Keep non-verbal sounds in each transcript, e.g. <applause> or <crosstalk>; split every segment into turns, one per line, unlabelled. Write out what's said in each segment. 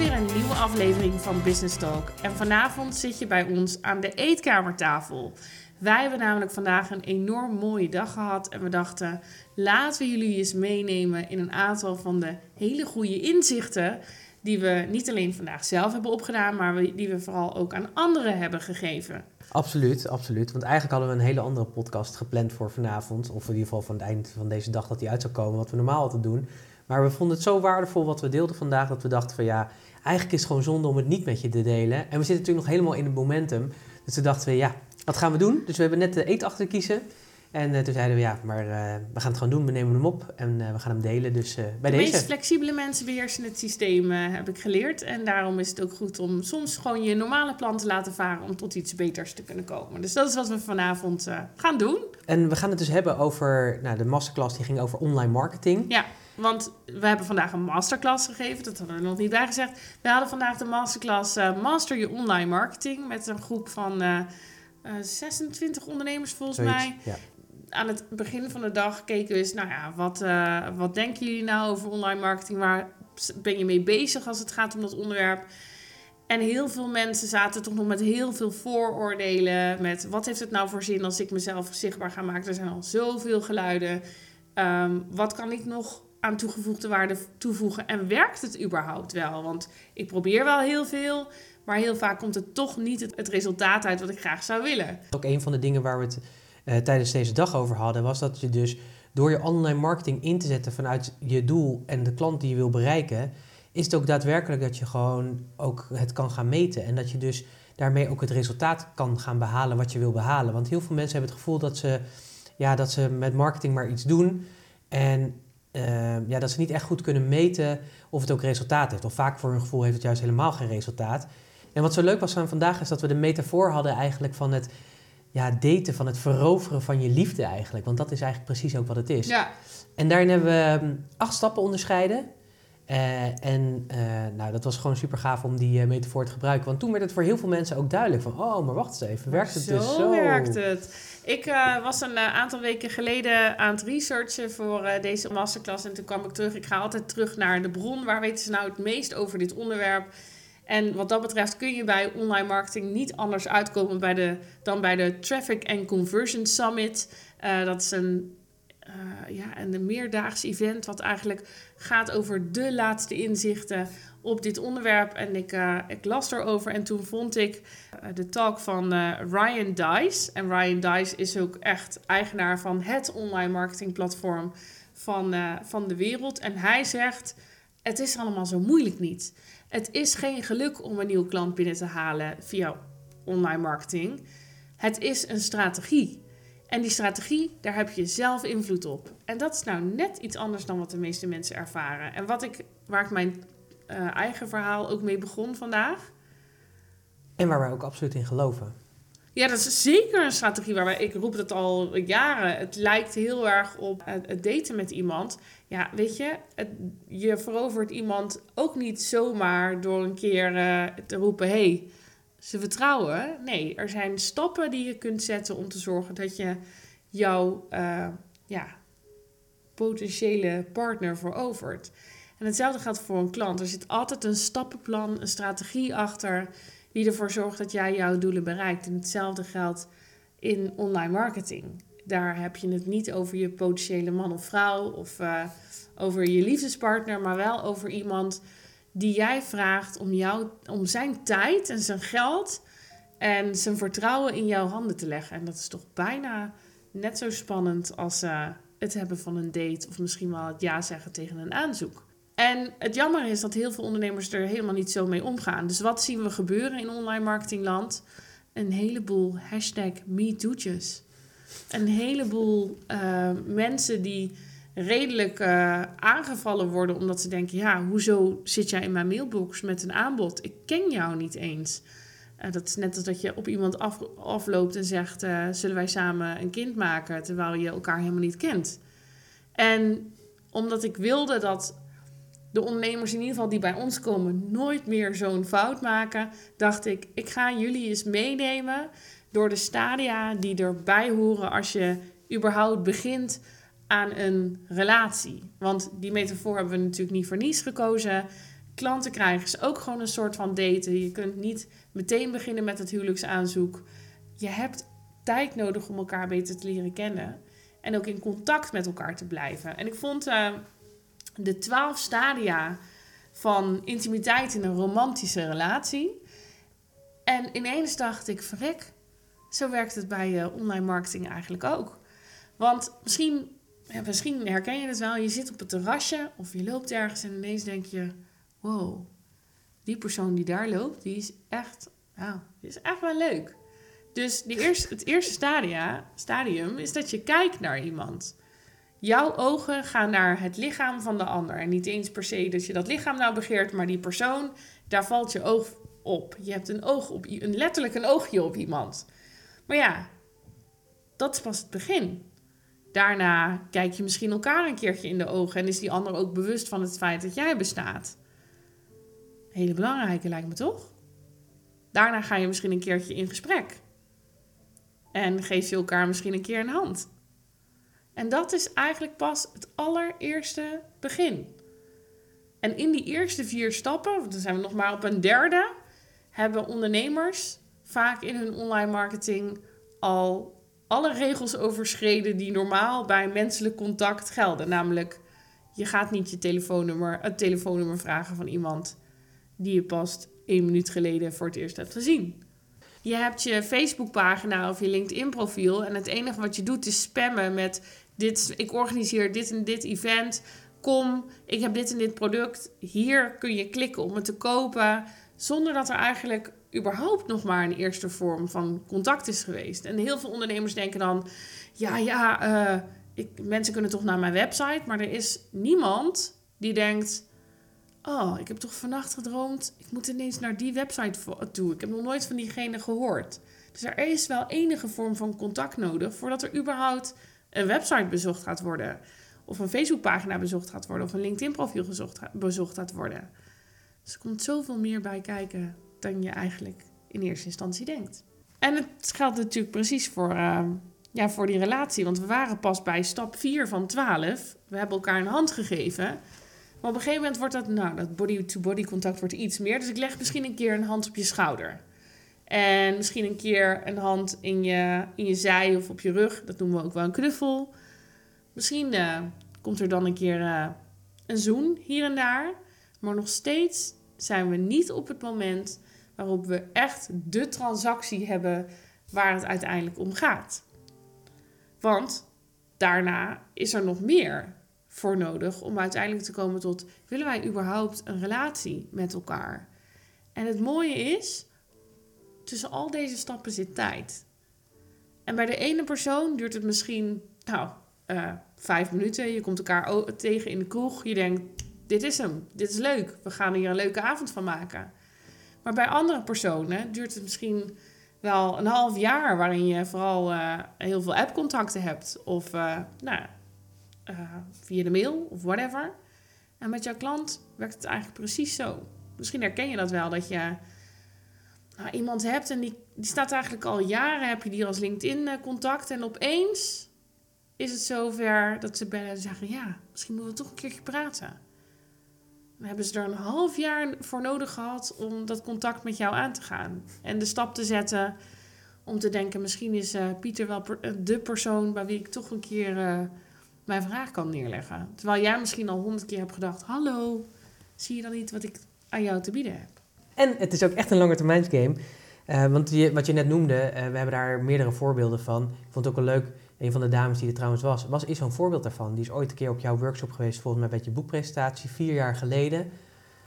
weer een nieuwe aflevering van Business Talk. En vanavond zit je bij ons aan de eetkamertafel. Wij hebben namelijk vandaag een enorm mooie dag gehad. En we dachten, laten we jullie eens meenemen in een aantal van de hele goede inzichten. Die we niet alleen vandaag zelf hebben opgedaan, maar die we vooral ook aan anderen hebben gegeven.
Absoluut, absoluut. Want eigenlijk hadden we een hele andere podcast gepland voor vanavond. Of in ieder geval van het eind van deze dag dat die uit zou komen, wat we normaal altijd doen. Maar we vonden het zo waardevol wat we deelden vandaag, dat we dachten van ja, eigenlijk is het gewoon zonde om het niet met je te delen. En we zitten natuurlijk nog helemaal in het momentum. Dus we dachten we ja, wat gaan we doen? Dus we hebben net de eetachter kiezen. En uh, toen zeiden we ja, maar uh, we gaan het gewoon doen. We nemen hem op en uh, we gaan hem delen. Dus bij
de
deze.
De meest flexibele mensen beheersen het systeem, heb ik geleerd. En daarom is het ook goed om soms gewoon je normale plan te laten varen om tot iets beters te kunnen komen. Dus dat is wat we vanavond gaan doen.
En we gaan het dus hebben over, nou, de masterclass die ging over online marketing.
Ja. Want we hebben vandaag een masterclass gegeven, dat hadden we nog niet bij gezegd. We hadden vandaag de masterclass Master Je Online Marketing met een groep van uh, uh, 26 ondernemers volgens
Zoiets,
mij.
Ja.
Aan het begin van de dag keken we eens, nou ja, wat, uh, wat denken jullie nou over online marketing? Waar ben je mee bezig als het gaat om dat onderwerp? En heel veel mensen zaten toch nog met heel veel vooroordelen. Met wat heeft het nou voor zin als ik mezelf zichtbaar ga maken? Er zijn al zoveel geluiden. Um, wat kan ik nog aan toegevoegde waarde toevoegen? En werkt het überhaupt wel? Want ik probeer wel heel veel, maar heel vaak komt het toch niet het, resultaat uit wat ik graag zou willen.
Ook een van de dingen waar we het uh, tijdens deze dag over hadden, was dat je dus door je online marketing in te zetten vanuit je doel en de klant die je wil bereiken, is het ook daadwerkelijk dat je gewoon ook het kan gaan meten. En dat je dus daarmee ook het resultaat kan gaan behalen wat je wil behalen. Want heel veel mensen hebben het gevoel dat ze, ja, dat ze met marketing maar iets doen. En uh, ja, dat ze niet echt goed kunnen meten of het ook resultaat heeft. Of vaak voor hun gevoel heeft het juist helemaal geen resultaat. En wat zo leuk was aan vandaag is dat we de metafoor hadden eigenlijk van het ja, daten, van het veroveren van je liefde eigenlijk. Want dat is eigenlijk precies ook wat het is.
Ja.
En daarin hebben we acht stappen onderscheiden. Uh, en uh, nou, dat was gewoon super gaaf om die uh, metafoor te gebruiken. Want toen werd het voor heel veel mensen ook duidelijk van... oh, maar wacht eens even, werkt het
zo
dus zo?
werkt het. Ik was een aantal weken geleden aan het researchen voor deze masterclass. En toen kwam ik terug. Ik ga altijd terug naar de bron. Waar weten ze nou het meest over dit onderwerp? En wat dat betreft kun je bij online marketing niet anders uitkomen bij de, dan bij de Traffic and Conversion Summit. dat is een uh, ja, een meerdaags event wat eigenlijk gaat over de laatste inzichten op dit onderwerp. En ik, uh, ik las erover en toen vond ik uh, de talk van Ryan Dice. En Ryan Dice is ook echt eigenaar van het online marketingplatform van, van de wereld. En hij zegt, het is allemaal zo moeilijk niet. Het is geen geluk om een nieuwe klant binnen te halen via online marketing. Het is een strategie. En die strategie, daar heb je zelf invloed op. En dat is nou net iets anders dan wat de meeste mensen ervaren. En wat ik, waar ik mijn uh, eigen verhaal ook mee begon vandaag.
En waar wij ook absoluut in geloven.
Ja, dat is zeker een strategie waar wij, ik roep het al jaren. Het lijkt heel erg op het daten met iemand. Ja, weet je, het, je verovert iemand ook niet zomaar door een keer uh, te roepen: hey, ze vertrouwen. Nee, er zijn stappen die je kunt zetten om te zorgen dat je jouw uh, ja, potentiële partner verovert. En hetzelfde geldt voor een klant. Er zit altijd een stappenplan, een strategie achter die ervoor zorgt dat jij jouw doelen bereikt. En hetzelfde geldt in online marketing. Daar heb je het niet over je potentiële man of vrouw of uh, over je liefdespartner, maar wel over iemand die jij vraagt om, jou, om zijn tijd en zijn geld en zijn vertrouwen in jouw handen te leggen. En dat is toch bijna net zo spannend als uh, het hebben van een date of misschien wel het ja zeggen tegen een aanzoek. En het jammer is dat heel veel ondernemers er helemaal niet zo mee omgaan. Dus wat zien we gebeuren in online marketingland? Een heleboel hashtag MeToo'tjes. Een heleboel uh, mensen die redelijk uh, aangevallen worden omdat ze denken: ja, hoezo zit jij in mijn mailbox met een aanbod? Ik ken jou niet eens. Uh, dat is net als dat je op iemand af, afloopt en zegt: uh, zullen wij samen een kind maken terwijl je elkaar helemaal niet kent. En omdat ik wilde dat de ondernemers in ieder geval die bij ons komen nooit meer zo'n fout maken, dacht ik: ik ga jullie eens meenemen door de stadia die erbij horen als je überhaupt begint aan een relatie. Want die metafoor hebben we natuurlijk niet voor niets gekozen. Klanten krijgen is ook gewoon een soort van daten. Je kunt niet meteen beginnen met het huwelijksaanzoek. Je hebt tijd nodig om elkaar beter te leren kennen. En ook in contact met elkaar te blijven. En ik vond uh, de twaalf stadia van intimiteit in een romantische relatie. En ineens dacht ik, verrek, zo werkt het bij uh, online marketing eigenlijk ook. Want misschien, ja, misschien herken je het wel, je zit op het terrasje of je loopt ergens en ineens denk je, wow, die persoon die daar loopt, die is echt, die is echt wel leuk. Dus die eerste, het eerste stadia, stadium is dat je kijkt naar iemand. Jouw ogen gaan naar het lichaam van de ander. En niet eens per se dat je dat lichaam nou begeert, maar die persoon, daar valt je oog op. Je hebt een oog op, een, letterlijk een oogje op iemand. Maar ja, dat is pas het begin. Daarna kijk je misschien elkaar een keertje in de ogen en is die ander ook bewust van het feit dat jij bestaat. Hele belangrijke lijkt me toch? Daarna ga je misschien een keertje in gesprek. En geef je elkaar misschien een keer een hand. En dat is eigenlijk pas het allereerste begin. En in die eerste vier stappen, want dan zijn we nog maar op een derde, hebben ondernemers vaak in hun online marketing al alle regels overschreden die normaal bij menselijk contact gelden. Namelijk, je gaat niet je telefoonnummer, het telefoonnummer vragen van iemand die je pas één minuut geleden voor het eerst hebt gezien. Je hebt je Facebookpagina of je LinkedIn-profiel en het enige wat je doet is spammen met dit, ik organiseer dit en dit event. Kom, ik heb dit en dit product. Hier kun je klikken om het te kopen. Zonder dat er eigenlijk überhaupt nog maar een eerste vorm van contact is geweest. En heel veel ondernemers denken dan: ja, ja, uh, ik, mensen kunnen toch naar mijn website. Maar er is niemand die denkt: oh, ik heb toch vannacht gedroomd. Ik moet ineens naar die website toe. Ik heb nog nooit van diegene gehoord. Dus er is wel enige vorm van contact nodig voordat er überhaupt een website bezocht gaat worden. Of een Facebookpagina bezocht gaat worden. Of een LinkedIn-profiel bezocht gaat worden. Dus er komt zoveel meer bij kijken dan je eigenlijk in eerste instantie denkt. En het geldt natuurlijk precies voor, uh, ja, voor die relatie. Want we waren pas bij stap 4 van 12. We hebben elkaar een hand gegeven. Maar op een gegeven moment wordt dat, nou, dat body-to-body contact wordt iets meer. Dus ik leg misschien een keer een hand op je schouder. En misschien een keer een hand in je, in je zij of op je rug. Dat noemen we ook wel een knuffel. Misschien uh, komt er dan een keer uh, een zoen hier en daar. Maar nog steeds zijn we niet op het moment waarop we echt de transactie hebben waar het uiteindelijk om gaat. Want daarna is er nog meer voor nodig om uiteindelijk te komen tot: willen wij überhaupt een relatie met elkaar? En het mooie is, tussen al deze stappen zit tijd. En bij de ene persoon duurt het misschien, nou, uh, vijf minuten. Je komt elkaar tegen in de kroeg. Je denkt, dit is hem, dit is leuk. We gaan hier een leuke avond van maken. Maar bij andere personen duurt het misschien wel een half jaar... waarin je vooral uh, heel veel appcontacten hebt. Of uh, nou, via de mail of whatever. En met jouw klant werkt het eigenlijk precies zo. Misschien herken je dat wel, dat je nou, iemand hebt en die, die staat eigenlijk al jaren, heb je die als LinkedIn-contact. En opeens is het zover dat ze bellen en zeggen: Ja, misschien moeten we toch een keertje praten. Hebben ze er een half jaar voor nodig gehad om dat contact met jou aan te gaan. En de stap te zetten om te denken: misschien is uh, Pieter wel per, de persoon bij wie ik toch een keer uh, mijn vraag kan neerleggen. Terwijl jij misschien al honderd keer hebt gedacht: Hallo, zie je dan niet wat ik aan jou te bieden heb?
En het is ook echt een langetermijnsgame. Uh, want wat je net noemde, we hebben daar meerdere voorbeelden van. Ik vond het ook wel leuk, een van de dames die er trouwens was, was is zo'n voorbeeld daarvan. Die is ooit een keer op jouw workshop geweest, volgens mij bij je boekpresentatie, vier jaar geleden.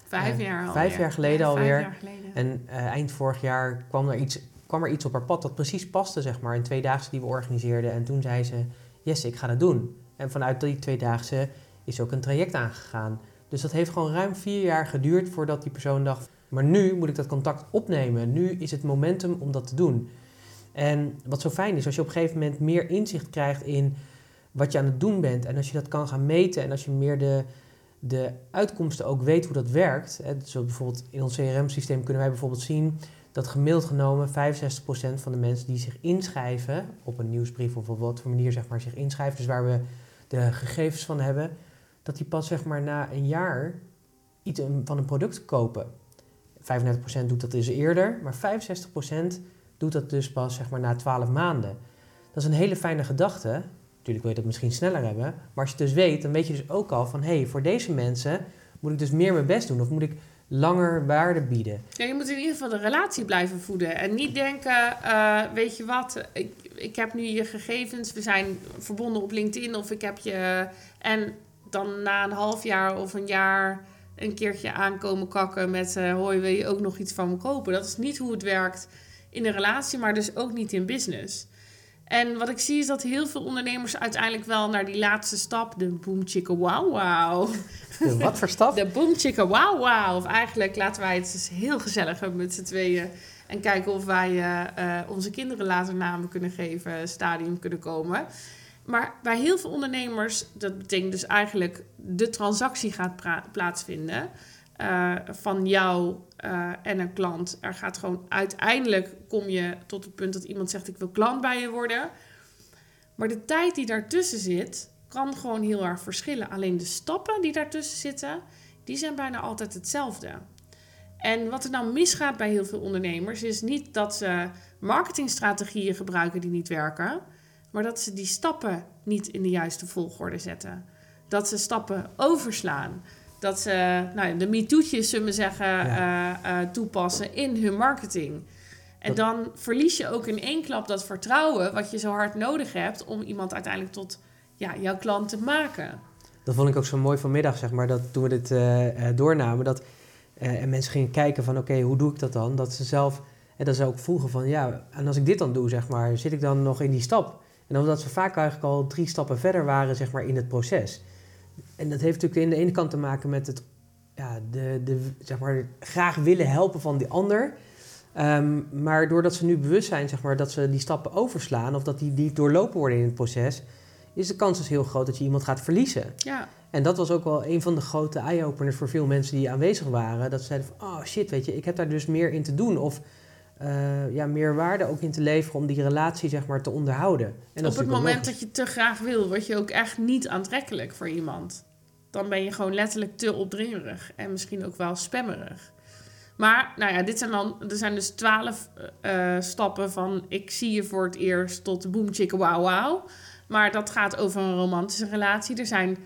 Vijf uh, jaar
Vijf jaar geleden
ja,
alweer.
Vijf jaar geleden.
En eind vorig jaar kwam er, iets, kwam er iets op haar pad dat precies paste, zeg maar, een tweedaagse die we organiseerden. En toen zei ze, yes, ik ga dat doen. En vanuit die tweedaagse is ook een traject aangegaan. Dus dat heeft gewoon ruim vier jaar geduurd voordat die persoon dacht, maar nu moet ik dat contact opnemen. Nu is het momentum om dat te doen. En wat zo fijn is, als je op een gegeven moment meer inzicht krijgt in wat je aan het doen bent. En als je dat kan gaan meten en als je meer de, de uitkomsten ook weet hoe dat werkt. Hè, bijvoorbeeld in ons CRM-systeem kunnen wij bijvoorbeeld zien dat gemiddeld genomen 65% van de mensen die zich inschrijven op een nieuwsbrief of op wat voor manier zeg maar, zich inschrijven, dus waar we de gegevens van hebben, dat die pas zeg maar na een jaar iets van een product kopen. 35% doet dat dus eerder, maar 65% doet dat dus pas zeg maar, na 12 maanden. Dat is een hele fijne gedachte. Natuurlijk wil je dat misschien sneller hebben. Maar als je het dus weet, dan weet je dus ook al van... hé, hey, voor deze mensen moet ik dus meer mijn best doen. Of moet ik langer waarde bieden.
Ja, je moet in ieder geval de relatie blijven voeden. En niet denken, uh, weet je wat, ik, ik heb nu je gegevens, we zijn verbonden op LinkedIn of ik heb je... En dan na een half jaar of een jaar een keertje aankomen kakken met... Uh, hoi, wil je ook nog iets van me kopen? Dat is niet hoe het werkt in een relatie, maar dus ook niet in business. En wat ik zie is dat heel veel ondernemers uiteindelijk wel naar die laatste stap, de boom chicka wow wow.
De wat voor stap? <laughs>
De boom chicka wow wow. Of eigenlijk laten wij het dus heel gezellig hebben met z'n tweeën. En kijken of wij uh, onze kinderen later namen kunnen geven, stadium kunnen komen. Maar bij heel veel ondernemers, dat betekent dus eigenlijk de transactie gaat plaatsvinden. Uh, van jou uh, en een klant. Er gaat gewoon uiteindelijk kom je tot het punt dat iemand zegt: Ik wil klant bij je worden. Maar de tijd die daartussen zit, kan gewoon heel erg verschillen. Alleen de stappen die daartussen zitten, die zijn bijna altijd hetzelfde. En wat er nou misgaat bij heel veel ondernemers, is niet dat ze marketingstrategieën gebruiken die niet werken, maar dat ze die stappen niet in de juiste volgorde zetten. Dat ze stappen overslaan dat ze nou, de MeToo'tjes, zullen we zeggen, ja. uh, uh, toepassen in hun marketing. En dan verlies je ook in één klap dat vertrouwen wat je zo hard nodig hebt om iemand uiteindelijk tot ja, jouw klant te maken.
Dat vond ik ook zo mooi vanmiddag, zeg maar, dat toen we dit uh, doornamen, dat en mensen gingen kijken van oké, hoe doe ik dat dan? Dat ze zelf, en dat ze ook vroegen van ja, en als ik dit dan doe, zeg maar, zit ik dan nog in die stap? En omdat ze vaak eigenlijk al drie stappen verder waren, zeg maar, in het proces en dat heeft natuurlijk aan de ene kant te maken met het ja, de, de, zeg maar, graag willen helpen van die ander. Um, maar doordat ze nu bewust zijn zeg maar, dat ze die stappen overslaan of dat die, die doorlopen worden in het proces, is de kans dus heel groot dat je iemand gaat verliezen.
Ja.
En dat was ook wel een van de grote eye-openers voor veel mensen die aanwezig waren. Dat ze zeiden van, oh shit, weet je, ik heb daar dus meer in te doen. Of uh, ja, meer waarde ook in te leveren om die relatie zeg maar te onderhouden.
En Op het moment dat je te graag wil, word je ook echt niet aantrekkelijk voor iemand. Dan ben je gewoon letterlijk te opdringerig en misschien ook wel spammerig. Maar, nou ja, dit zijn dan, er zijn dus twaalf uh, stappen van ik zie je voor het eerst tot boom chicka wow wow. Maar dat gaat over een romantische relatie. Er zijn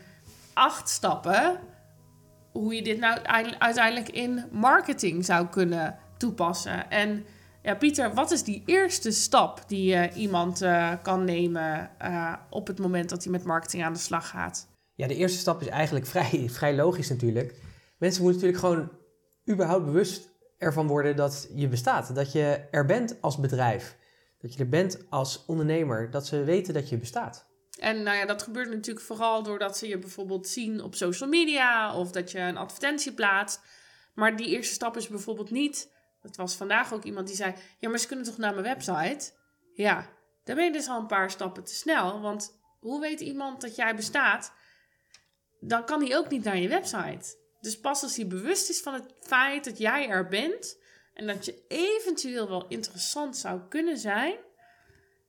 acht stappen hoe je dit nou uiteindelijk in marketing zou kunnen toepassen. En ja, Pieter, wat is die eerste stap die uh, iemand uh, kan nemen uh, op het moment dat hij met marketing aan de slag gaat?
Ja, de eerste stap is eigenlijk <laughs> vrij, vrij logisch natuurlijk. Mensen moeten natuurlijk gewoon überhaupt bewust ervan worden dat je bestaat. Dat je er bent als bedrijf. Dat je er bent als ondernemer. Dat ze weten dat je bestaat.
En nou ja, dat gebeurt natuurlijk vooral doordat ze je bijvoorbeeld zien op social media of dat je een advertentie plaatst. Maar die eerste stap is bijvoorbeeld niet het was vandaag ook iemand die zei: Ja, maar ze kunnen toch naar mijn website? Ja, dan ben je dus al een paar stappen te snel. Want hoe weet iemand dat jij bestaat? Dan kan hij ook niet naar je website. Dus pas als hij bewust is van het feit dat jij er bent en dat je eventueel wel interessant zou kunnen zijn,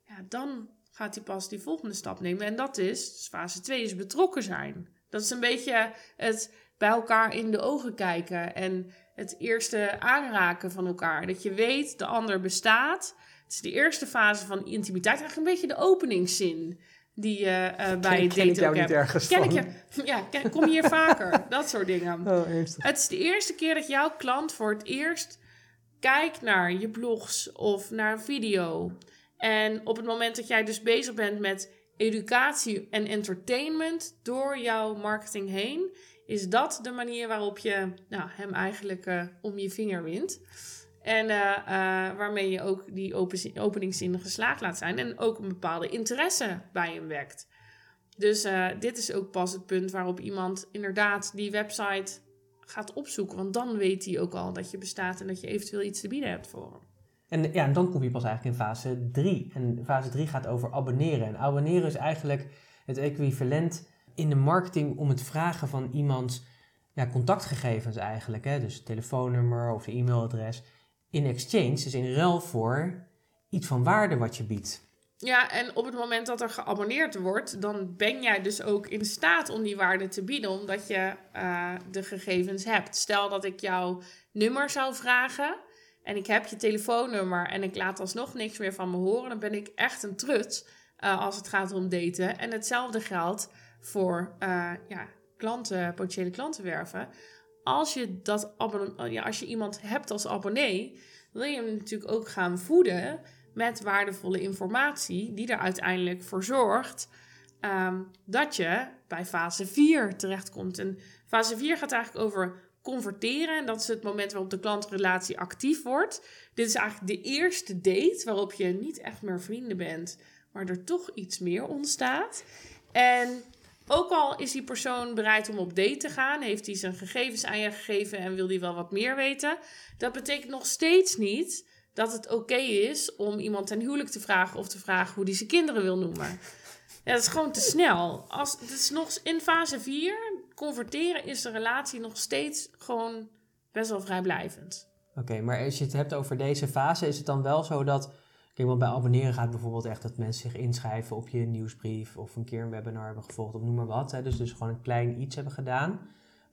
ja, dan gaat hij pas die volgende stap nemen. En dat is, dus fase 2 is betrokken zijn. Dat is een beetje het bij elkaar in de ogen kijken en het eerste aanraken van elkaar. Dat je weet, de ander bestaat. Het is de eerste fase van intimiteit. Eigenlijk een beetje de openingszin die je uh, bij het daten
ook hebt.
ken ik je? Ja, ken, kom je hier <laughs> vaker? Dat soort dingen.
Oh,
het is de eerste keer dat jouw klant voor het eerst kijkt naar je blogs of naar een video. En op het moment dat jij dus bezig bent met educatie en entertainment door jouw marketing heen, is dat de manier waarop je nou, hem eigenlijk uh, om je vinger wint. En uh, uh, waarmee je ook die open, openingszin geslaagd laat zijn. En ook een bepaalde interesse bij hem wekt. Dus dit is ook pas het punt waarop iemand inderdaad die website gaat opzoeken. Want dan weet hij ook al dat je bestaat en dat je eventueel iets te bieden hebt voor hem.
En, ja, en dan kom je pas eigenlijk in fase 3. En fase 3 gaat over abonneren. En abonneren is eigenlijk het equivalent in de marketing om het vragen van iemands ja, contactgegevens eigenlijk, hè, dus telefoonnummer of e-mailadres, in exchange, dus in ruil voor iets van waarde wat je biedt.
Ja, en op het moment dat er geabonneerd wordt, dan ben jij dus ook in staat om die waarde te bieden, omdat je uh, de gegevens hebt. Stel dat ik jouw nummer zou vragen en ik heb je telefoonnummer en ik laat alsnog niks meer van me horen, dan ben ik echt een trut uh, als het gaat om daten. En hetzelfde geldt voor uh, ja, klanten, potentiële klanten werven. Als je, dat ja, als je iemand hebt als abonnee, wil je hem natuurlijk ook gaan voeden met waardevolle informatie, die er uiteindelijk voor zorgt um, dat je bij fase 4 terechtkomt. En fase 4 gaat eigenlijk over converteren. En dat is het moment waarop de klantrelatie actief wordt. Dit is eigenlijk de eerste date waarop je niet echt meer vrienden bent, maar er toch iets meer ontstaat. En ook al is die persoon bereid om op date te gaan, heeft hij zijn gegevens aan je gegeven en wil hij wel wat meer weten, dat betekent nog steeds niet dat het oké is om iemand ten huwelijk te vragen of te vragen hoe die zijn kinderen wil noemen. Ja, dat is gewoon te snel. Als, het is nog in fase 4, converteren is de relatie nog steeds gewoon best wel vrijblijvend.
Oké, maar als je het hebt over deze fase, is het dan wel zo dat. Kijk, want bij abonneren gaat bijvoorbeeld echt dat mensen zich inschrijven op je nieuwsbrief of een keer een webinar hebben gevolgd of noem maar wat. Hè. Dus, dus gewoon een klein iets hebben gedaan.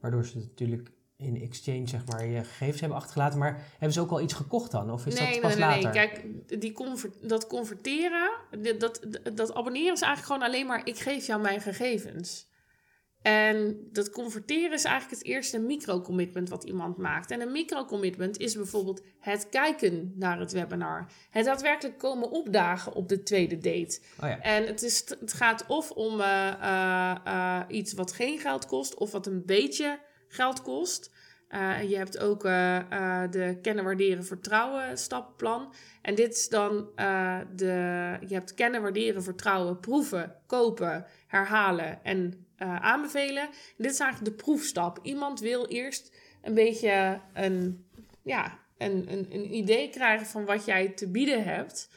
Waardoor ze natuurlijk in exchange zeg maar je gegevens hebben achtergelaten. Maar hebben ze ook al iets gekocht dan? Of is
nee,
dat pas
nee, nee,
later?
Nee, kijk, die convert, dat converteren, dat, dat, dat abonneren is eigenlijk gewoon alleen maar... ik geef jou mijn gegevens. En dat converteren is eigenlijk het eerste micro-commitment wat iemand maakt. En een micro-commitment is bijvoorbeeld het kijken naar het webinar. Het daadwerkelijk komen opdagen op de tweede date.
Oh ja.
En het, is, het gaat of om uh, uh, uh, iets wat geen geld kost... of wat een beetje geld kost. Uh, je hebt ook uh, uh, de kennen, waarderen, vertrouwen stappenplan. En dit is dan de... Je hebt kennen, waarderen, vertrouwen, proeven, kopen, herhalen en aanbevelen. En dit is eigenlijk de proefstap. Iemand wil eerst een beetje een, ja, een, een, een idee krijgen van wat jij te bieden hebt...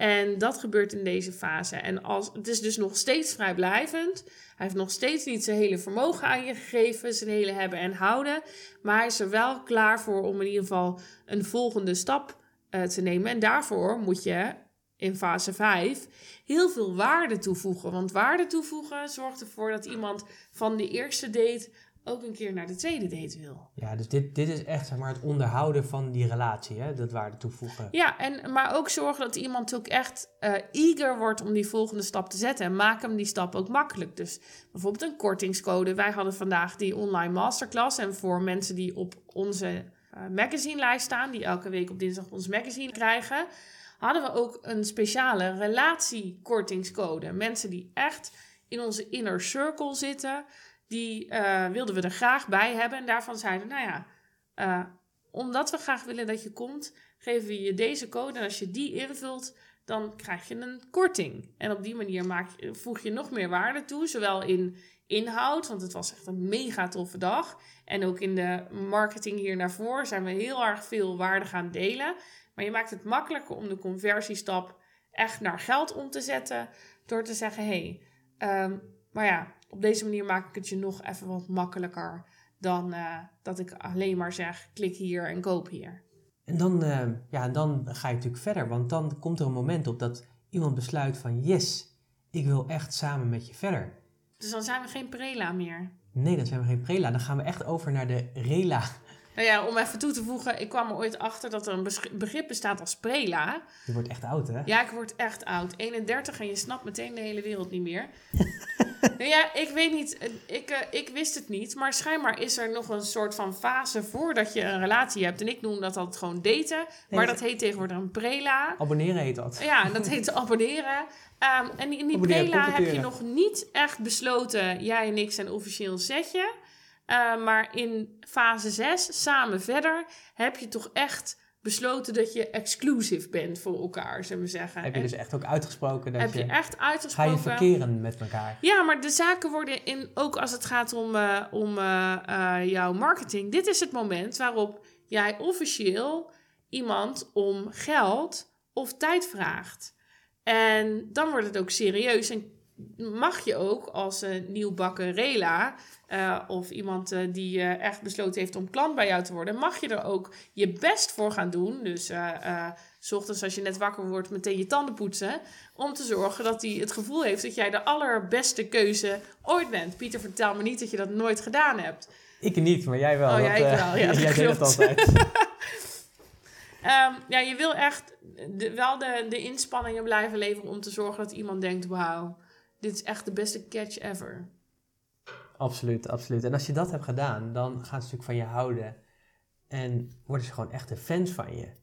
En dat gebeurt in deze fase. En als, het is dus nog steeds vrijblijvend. Hij heeft nog steeds niet zijn hele vermogen aan je gegeven, zijn hele hebben en houden. Maar hij is er wel klaar voor om in ieder geval een volgende stap uh, te nemen. En daarvoor moet je in fase 5 heel veel waarde toevoegen. Want waarde toevoegen zorgt ervoor dat iemand van de eerste date ook een keer naar de tweede date wil.
Ja, dus dit, dit is echt zeg maar, het onderhouden van die relatie, hè? dat waarde toevoegen.
Ja, en, maar ook zorgen dat iemand ook echt uh, eager wordt om die volgende stap te zetten. En maak hem die stap ook makkelijk. Dus bijvoorbeeld een kortingscode. Wij hadden vandaag die online masterclass. En voor mensen die op onze uh, magazinelijst staan, die elke week op dinsdag ons magazine krijgen, hadden we ook een speciale relatiekortingscode. Mensen die echt in onze inner circle zitten die uh, wilden we er graag bij hebben. En daarvan zeiden we, nou ja, uh, omdat we graag willen dat je komt, geven we je deze code. En als je die invult, dan krijg je een korting. En op die manier maak je, voeg je nog meer waarde toe, zowel in inhoud, want het was echt een mega toffe dag. En ook in de marketing hier naar voren zijn we heel erg veel waarde gaan delen. Maar je maakt het makkelijker om de conversiestap echt naar geld om te zetten, door te zeggen, hé, hey, um, maar ja, op deze manier maak ik het je nog even wat makkelijker dan uh, dat ik alleen maar zeg: klik hier en koop hier.
En dan, uh, ja, dan ga je natuurlijk verder, want dan komt er een moment op dat iemand besluit van yes, ik wil echt samen met je verder.
Dus dan zijn we geen prela meer.
Nee, dan zijn we geen prela. Dan gaan we echt over naar de rela.
Nou ja, om even toe te voegen, ik kwam er ooit achter dat er een begrip bestaat als prela.
Je wordt echt oud, hè?
Ja, ik word echt oud. 31 en je snapt meteen de hele wereld niet meer. <laughs> nou ja, ik weet niet, ik, uh, ik wist het niet, maar schijnbaar is er nog een soort van fase voordat je een relatie hebt. En ik noem dat altijd gewoon daten, maar dat heet tegenwoordig een prela.
Abonneren heet dat.
Ja, dat heet <laughs> abonneren. Um, en in die prela heb je nog niet echt besloten, jij en ik zijn officieel setje. Uh, maar in fase 6, samen verder, heb je toch echt besloten dat je exclusive bent voor elkaar, zullen we zeggen.
Heb je dus echt ook uitgesproken dat
heb je, echt uitgesproken.
Ga je verkeren met elkaar.
Ja, maar de zaken worden in, ook als het gaat om, uh, om uh, uh, jouw marketing. Dit is het moment waarop jij officieel iemand om geld of tijd vraagt. En dan wordt het ook serieus en mag je ook als een nieuwbakken rela eh, of iemand eh, die eh, echt besloten heeft om klant bij jou te worden, mag je er ook je best voor gaan doen. Dus eh eh, s ochtends als je net wakker wordt, meteen je tanden poetsen. Om te zorgen dat hij het gevoel heeft dat jij de allerbeste keuze ooit bent. Pieter, vertel me niet dat je dat nooit gedaan hebt.
Ik niet, maar jij wel.
Oh, ja,
eh,
wel. Ja, <laughs> dat
jij deed het altijd. <laughs>
Ehm, ja, je wil echt de, wel de, de inspanningen blijven leveren om te zorgen dat iemand denkt: wauw, dit is echt de beste catch ever.
absoluut, absoluut. En als je dat hebt gedaan, dan gaan ze natuurlijk van je houden. En worden ze gewoon echte fans van je.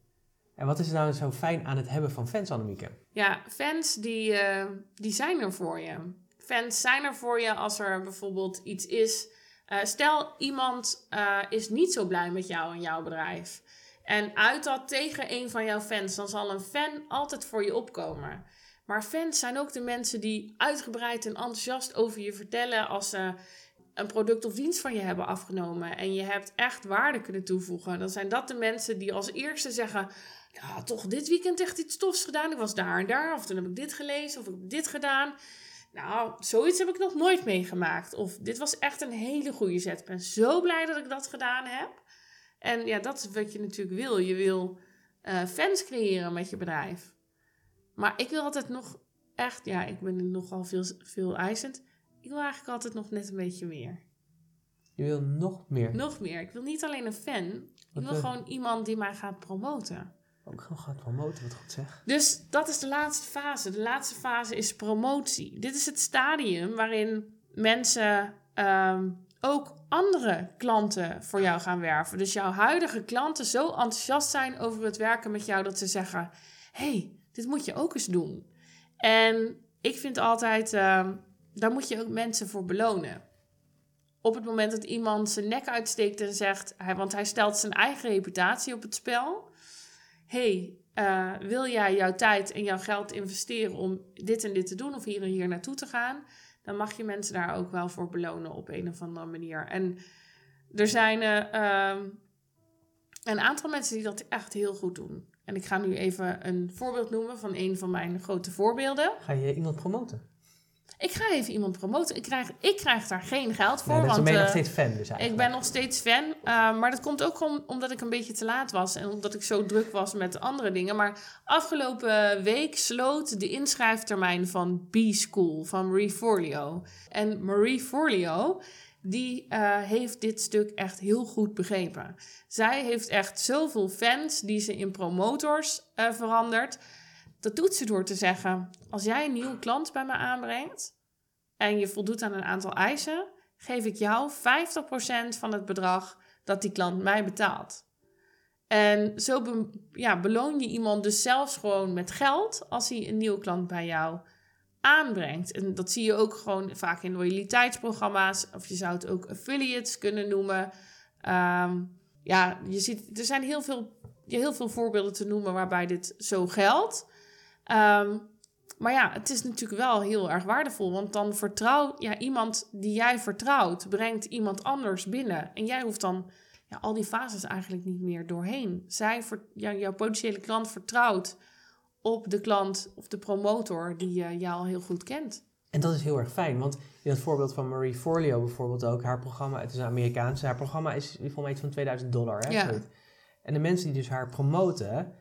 En wat is er nou zo fijn aan het hebben van fans, Annemieke?
Ja, fans die, eh, die zijn er voor je. Fans zijn er voor je als er bijvoorbeeld iets is. Eh, stel, iemand eh, is niet zo blij met jou en jouw bedrijf. En uit dat tegen een van jouw fans, dan zal een fan altijd voor je opkomen. Maar fans zijn ook de mensen die uitgebreid en enthousiast over je vertellen als ze een product of dienst van je hebben afgenomen. En je hebt echt waarde kunnen toevoegen. Dan zijn dat de mensen die als eerste zeggen: Ja, toch dit weekend echt iets tofs gedaan. Ik was daar en daar. Of toen heb ik dit gelezen. Of ik heb dit gedaan. Nou, zoiets heb ik nog nooit meegemaakt. Of dit was echt een hele goede zet. Ik ben zo blij dat ik dat gedaan heb. En ja, dat is wat je natuurlijk wil. Je wil eh, fans creëren met je bedrijf. Maar ik wil altijd nog echt, ja, ik ben nogal veel, veel eisend. Ik wil eigenlijk altijd nog net een beetje meer.
Je wil nog meer.
Nog meer. Ik wil niet alleen een fan. Ik
Wat
wil
wil-
gewoon iemand die mij gaat promoten.
Ook nog gaan promoten, wat goed zeg.
Dus dat is de laatste fase. De laatste fase is promotie. Dit is het stadium waarin mensen ehm, ook andere klanten voor jou gaan werven. Dus jouw huidige klanten zo enthousiast zijn over het werken met jou dat ze zeggen: hey, dit moet je ook eens doen. En ik vind altijd, ehm, daar moet je ook mensen voor belonen. Op het moment dat iemand zijn nek uitsteekt en zegt, want hij stelt zijn eigen reputatie op het spel. hey, eh, wil jij jouw tijd en jouw geld investeren om dit en dit te doen of hier en hier naartoe te gaan? Dan mag je mensen daar ook wel voor belonen op een of andere manier. En er zijn eh, ehm, een aantal mensen die dat echt heel goed doen. En ik ga nu even een voorbeeld noemen van een van mijn grote voorbeelden.
Ga je iemand promoten?
Ik ga even iemand promoten. Ik krijg, ik krijg daar geen geld voor.
Nee, dat is- dan
want,
ben je nog
eh,
steeds fan dus eigenlijk.
ik ben nog steeds fan. eh, maar dat komt ook om, omdat ik een beetje te laat was. En omdat ik zo druk was met andere dingen. Maar afgelopen week sloot de inschrijftermijn van B-School van Marie Forleo. En Marie Forleo, die eh, heeft dit stuk echt heel goed begrepen. Zij heeft echt zoveel fans die ze in promotors eh, verandert. Dat doet ze door te zeggen: als jij een nieuwe klant bij me aanbrengt en je voldoet aan een aantal eisen, geef ik jou 50% van het bedrag dat die klant mij betaalt. En zo ja, beloon je iemand dus zelfs gewoon met geld als hij een nieuwe klant bij jou aanbrengt. En dat zie je ook gewoon vaak in loyaliteitsprogramma's, of je zou het ook affiliates kunnen noemen. Ehm, ja, je ziet, er zijn heel veel, heel veel voorbeelden te noemen waarbij dit zo geldt. Ehm, maar ja, het is natuurlijk wel heel erg waardevol. Want dan vertrouwt ja, iemand die jij vertrouwt, brengt iemand anders binnen. En jij hoeft dan ja, al die fases eigenlijk niet meer doorheen. Zij, jouw potentiële klant vertrouwt op de klant of de promotor die uh, jou al heel goed kent.
En dat is heel erg fijn, want in het voorbeeld van Marie Forleo bijvoorbeeld ook, haar programma, het is een Amerikaanse, haar programma is volgens mij iets van 2000 dollar. Hè,
Ja.
En de mensen die dus haar promoten,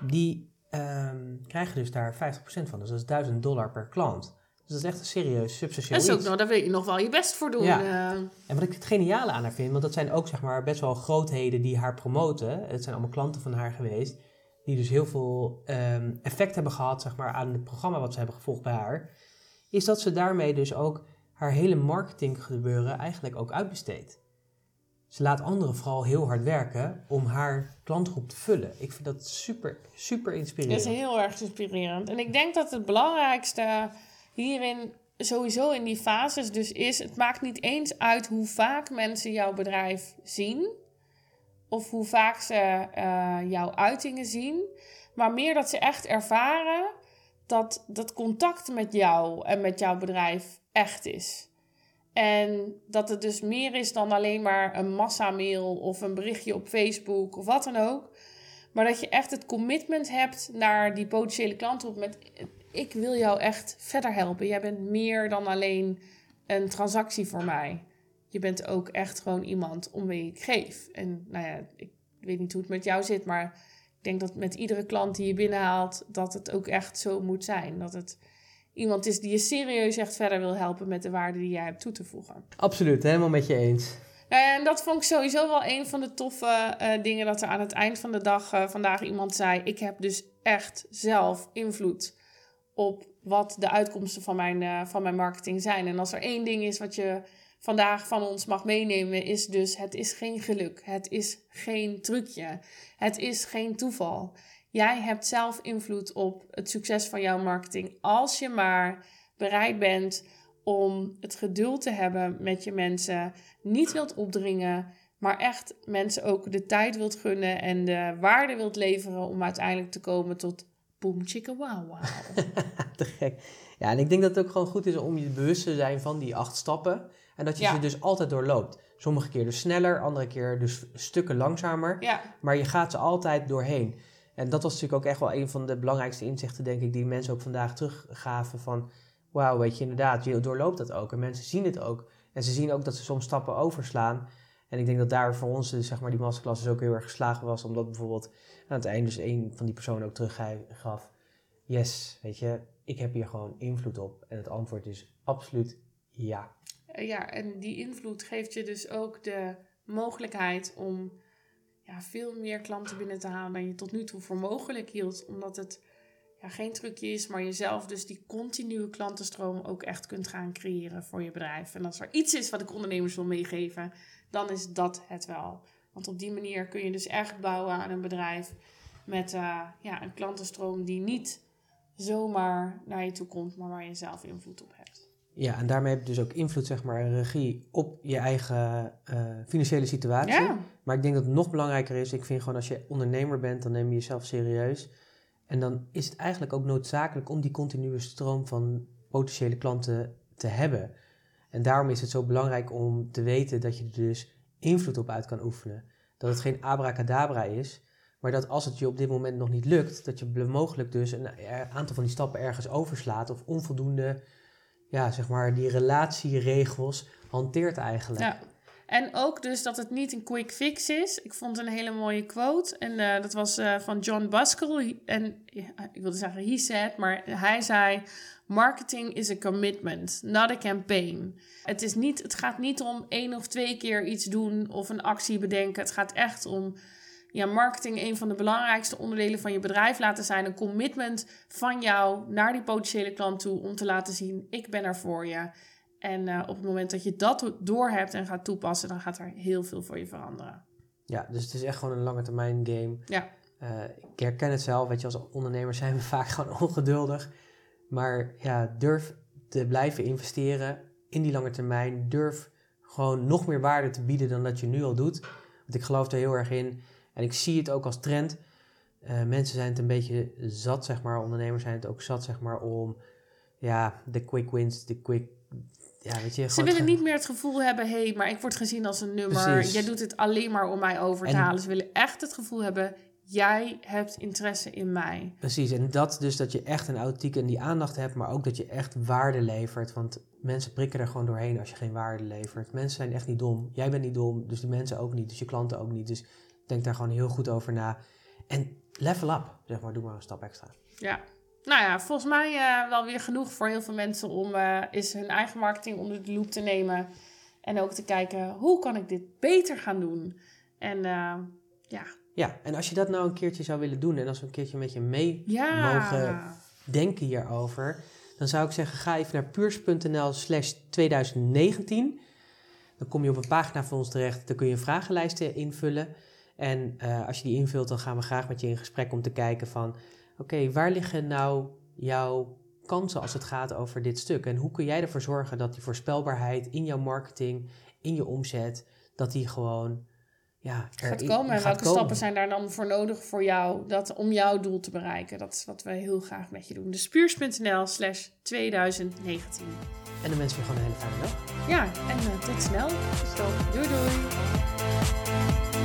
die ehm, krijgen dus daar 50% van. Dus dat is 1000 dollar per klant. Dus dat is echt een serieus substantieel
Dat is ook nog, daar wil je nog wel je best voor doen.
Ja.
eh.
En wat ik het geniale aan haar vind, want dat zijn ook zeg maar best wel grootheden die haar promoten. Het zijn allemaal klanten van haar geweest, die dus heel veel ehm, effect hebben gehad zeg maar, aan het programma wat ze hebben gevolgd bij haar. Is dat ze daarmee dus ook haar hele marketinggebeuren eigenlijk ook uitbesteedt. Ze laat anderen vooral heel hard werken om haar klantgroep te vullen. Ik vind dat super, super
Dat
inspirerend.
is heel erg inspirerend. En ik denk dat het belangrijkste hierin, sowieso in die fases, dus is: het maakt niet eens uit hoe vaak mensen jouw bedrijf zien. Of hoe vaak ze eh, jouw uitingen zien. Maar meer dat ze echt ervaren dat dat contact met jou en met jouw bedrijf echt is. En dat het dus meer is dan alleen maar een massamail of een berichtje op Facebook of wat dan ook. Maar dat je echt het commitment hebt naar die potentiële klanten. Met, ik wil jou echt verder helpen. Jij bent meer dan alleen een transactie voor mij. Je bent ook echt gewoon iemand om wie ik geef. En nou ja, ik weet niet hoe het met jou zit, maar ik denk dat met iedere klant die je binnenhaalt, dat het ook echt zo moet zijn. Dat het iemand is die je serieus echt verder wil helpen met de waarde die jij hebt toe te voegen.
Absoluut, helemaal met je eens.
Nou en dat vond ik sowieso wel een van de toffe uh, dingen dat er aan het eind van de dag uh, vandaag iemand zei: Ik heb dus echt zelf invloed op wat de uitkomsten van mijn, uh, van mijn marketing zijn. En als er één ding is wat je vandaag van ons mag meenemen, is dus: het is geen geluk, het is geen trucje, het is geen toeval. Jij hebt zelf invloed op het succes van jouw marketing als je maar bereid bent om het geduld te hebben met je mensen, niet wilt opdringen, maar echt mensen ook de tijd wilt gunnen en de waarde wilt leveren om uiteindelijk te komen tot boom chicka wow wow. <laughs>
te gek. Ja, en ik denk dat het ook gewoon goed is om je bewust te zijn van die acht stappen en dat je ja. ze dus altijd doorloopt. Sommige keer dus sneller, andere keer dus stukken langzamer,
ja.
maar je gaat ze altijd doorheen. En dat was natuurlijk ook echt wel een van de belangrijkste inzichten, denk ik, die mensen ook vandaag teruggaven van wauw, weet je, inderdaad, je doorloopt dat ook. En mensen zien het ook. En ze zien ook dat ze soms stappen overslaan. En ik denk dat daar voor ons, dus, zeg maar, die masterclass dus ook heel erg geslagen was. Omdat bijvoorbeeld aan het einde dus een van die personen ook teruggaf. Yes, weet je, ik heb hier gewoon invloed op. En het antwoord is absoluut ja.
Ja, en die invloed geeft je dus ook de mogelijkheid om ja, veel meer klanten binnen te halen dan je tot nu toe voor mogelijk hield. Omdat het ja, geen trucje is, maar jezelf dus die continue klantenstroom ook echt kunt gaan creëren voor je bedrijf. En als er iets is wat ik ondernemers wil meegeven, dan is dat het wel. Want op die manier kun je dus echt bouwen aan een bedrijf met uh, ja, een klantenstroom die niet zomaar naar je toe komt, maar waar je zelf invloed op hebt.
Ja, en daarmee heb je dus ook invloed, zeg maar, regie op je eigen uh, financiële situatie.
Ja.
Maar ik denk dat het nog belangrijker is, ik vind gewoon als je ondernemer bent, dan neem je jezelf serieus. En dan is het eigenlijk ook noodzakelijk om die continue stroom van potentiële klanten te hebben. En daarom is het zo belangrijk om te weten dat je er dus invloed op uit kan oefenen. Dat het geen abracadabra is, maar dat als het je op dit moment nog niet lukt, dat je mogelijk dus een aantal van die stappen ergens overslaat of onvoldoende, ja, zeg maar, die relatieregels hanteert eigenlijk.
Ja. En ook dus dat het niet een quick fix is. Ik vond een hele mooie quote. En uh, dat was uh, van John Buskell. En ik wilde zeggen he said, maar hij zei... Marketing is a commitment, not a campaign. Het, is niet, het gaat niet om één of twee keer iets doen of een actie bedenken. Het gaat echt om ja, marketing een van de belangrijkste onderdelen van je bedrijf laten zijn. Een commitment van jou naar die potentiële klant toe om te laten zien: ik ben er voor je. En uh, op het moment dat je dat doorhebt en gaat toepassen, dan gaat er heel veel voor je veranderen.
Ja, dus het is echt gewoon een lange termijn game.
Ja.
Uh, ik herken het zelf, weet je, als ondernemer zijn we <laughs> vaak gewoon ongeduldig. Maar ja, durf te blijven investeren in die lange termijn. Durf gewoon nog meer waarde te bieden dan dat je nu al doet. Want ik geloof er heel erg in. En ik zie het ook als trend. Uh, mensen zijn het een beetje zat, zeg maar. Ondernemers zijn het ook zat, zeg maar, om ja, de quick wins, de quick ja, weet je,
Ze willen niet meer het gevoel hebben, hé, hey, maar ik word gezien als een nummer. Precies. Jij doet het alleen maar om mij over te en... halen. Ze willen echt het gevoel hebben, jij hebt interesse in mij.
Precies, en dat dus dat je echt een authentieke en die aandacht hebt, maar ook dat je echt waarde levert. Want mensen prikken er gewoon doorheen als je geen waarde levert. Mensen zijn echt niet dom. Jij bent niet dom, dus die mensen ook niet, dus je klanten ook niet. Dus denk daar gewoon heel goed over na. En level up, zeg maar, doe maar een stap extra.
Ja, nou ja, volgens mij uh, wel weer genoeg voor heel veel mensen om uh, eens hun eigen marketing onder de loep te nemen. En ook te kijken, hoe kan ik dit beter gaan doen? En uh, ja.
Ja, en als je dat nou een keertje zou willen doen en als we een keertje met je mee ja. mogen denken hierover, dan zou ik zeggen, ga even naar puurs.nl slash 2019. Dan kom je op een pagina van ons terecht, dan kun je een vragenlijst invullen. En als je die invult, dan gaan we graag met je in gesprek om te kijken van oké, waar liggen nou jouw kansen als het gaat over dit stuk? En hoe kun jij ervoor zorgen dat die voorspelbaarheid in jouw marketing, in je omzet, dat die gewoon ja,
gaat komen. En welke stappen zijn daar dan voor nodig voor jou dat, om jouw doel te bereiken? Dat is wat wij heel graag met je doen. Dus puurs.nl slash 2019.
En dan wensen we gewoon een hele fijne dag.
Ja, en uh, tot snel. Tot Doei doei.